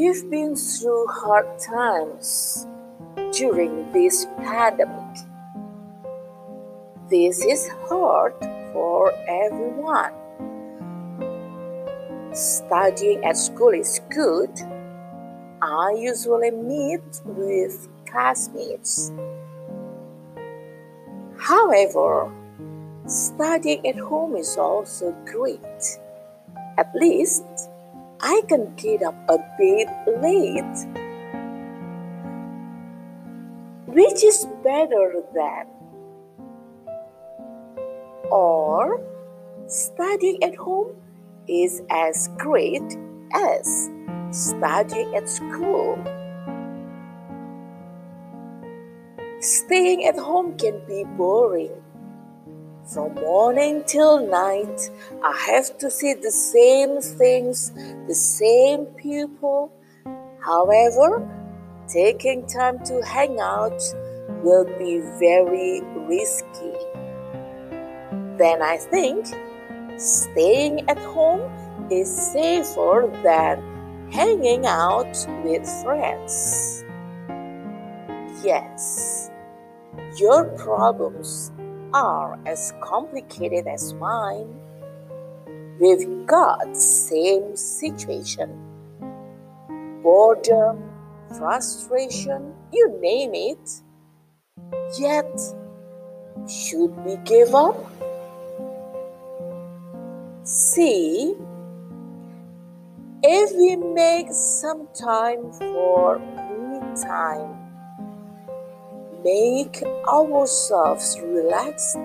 We've been through hard times during this pandemic. This is hard for everyone. Studying at school is good. I usually meet with classmates. However, studying at home is also great. At least I can get up a bit late, which is better than or studying at home is as great as studying at school. Staying at home can be boring from morning till night, I have to see the same things, the same people. However, taking time to hang out will be very risky. Then I think staying at home is safer than hanging out with friends. Yes, your problems are as complicated as mine. We've got same situation. Boredom, frustration, you name it. Yet, should we give up? See, if we make some time for me time, make ourselves relaxed.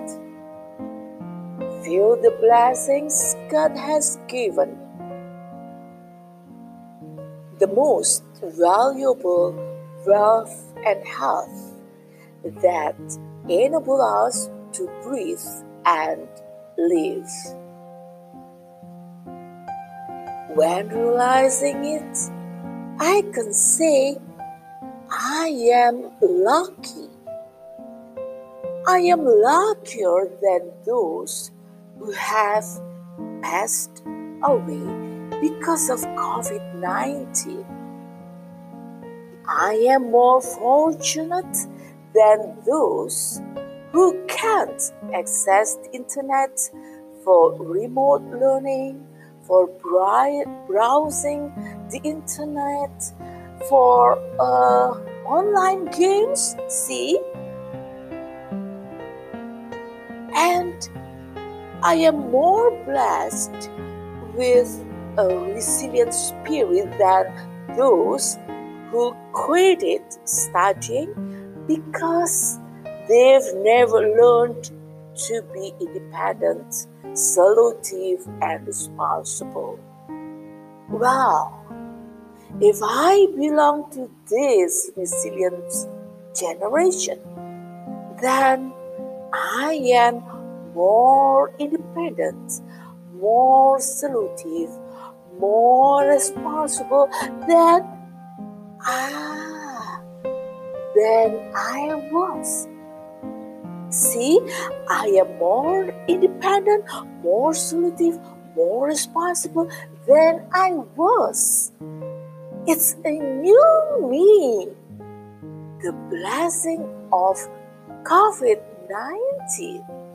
Feel the blessings God has given. The most valuable wealth and health that enable us to breathe and live. When realizing it, I can say I am lucky. I am luckier than those who have passed away because of COVID 19. I am more fortunate than those who can't access the internet for remote learning, for browsing the internet, for uh, online games, see? I am more blessed with a resilient spirit than those who quitted studying because they've never learned to be independent, solutive, and responsible. Wow! If I belong to this resilient generation, then I am more independent, more solutive, more responsible than ah than I was. See, I am more independent, more solutive, more responsible than I was. It's a new me. The blessing of COVID 19.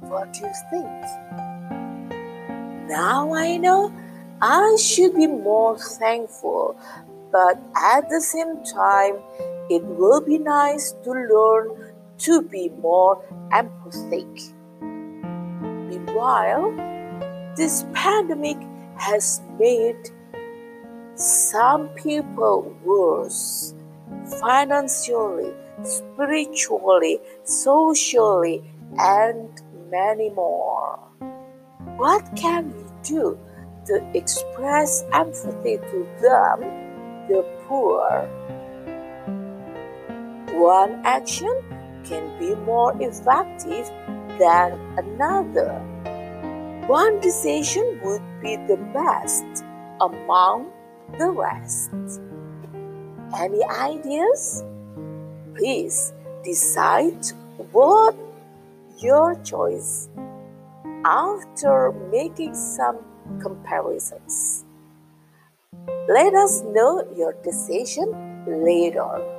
What do you think? Now I know I should be more thankful, but at the same time, it will be nice to learn to be more empathic. Meanwhile, this pandemic has made some people worse financially, spiritually, socially, and many more. What can we do to express empathy to them, the poor? One action can be more effective than another. One decision would be the best among the rest. Any ideas? Please decide what your choice after making some comparisons. Let us know your decision later.